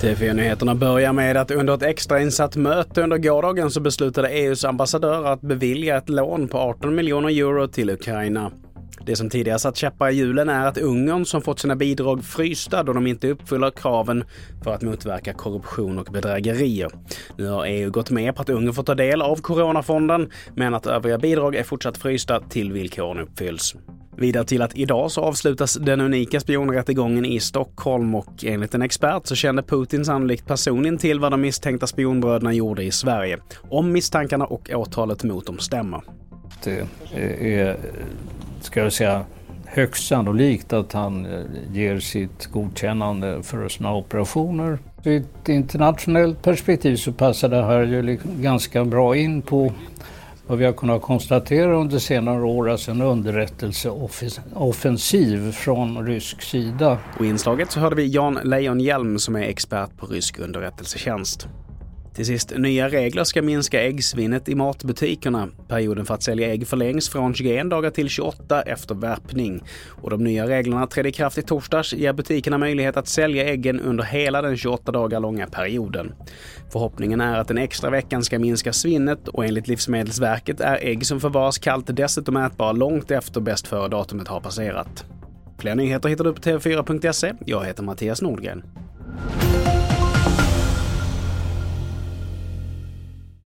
TV4-nyheterna börjar med att under ett extrainsatt möte under gårdagen så beslutade EUs ambassadör att bevilja ett lån på 18 miljoner euro till Ukraina. Det som tidigare satt käppar i hjulen är att Ungern som fått sina bidrag frysta då de inte uppfyller kraven för att motverka korruption och bedrägerier. Nu har EU gått med på att Ungern får ta del av Coronafonden men att övriga bidrag är fortsatt frysta till villkoren uppfylls. Vidare till att idag så avslutas den unika spionrättegången i Stockholm och enligt en expert så kände Putin sannolikt personligen till vad de misstänkta spionbröderna gjorde i Sverige. Om misstankarna och åtalet mot dem stämmer. Det är, ska jag säga, högst sannolikt att han eh, ger sitt godkännande för sådana operationer. I ett internationellt perspektiv så passar det här ju liksom ganska bra in på vad vi har kunnat konstatera under senare år, alltså en underrättelseoffensiv från rysk sida. Och i inslaget så hörde vi Jan Lejonhjelm som är expert på rysk underrättelsetjänst. Till sist, nya regler ska minska äggsvinnet i matbutikerna. Perioden för att sälja ägg förlängs från 21 dagar till 28 efter värpning. Och de nya reglerna trädde i kraft i torsdags ger butikerna möjlighet att sälja äggen under hela den 28 dagar långa perioden. Förhoppningen är att den extra veckan ska minska svinnet och enligt Livsmedelsverket är ägg som förvaras kallt dessutom ätbara långt efter bäst före-datumet har passerat. Fler nyheter hittar du på tv4.se. Jag heter Mattias Nordgren.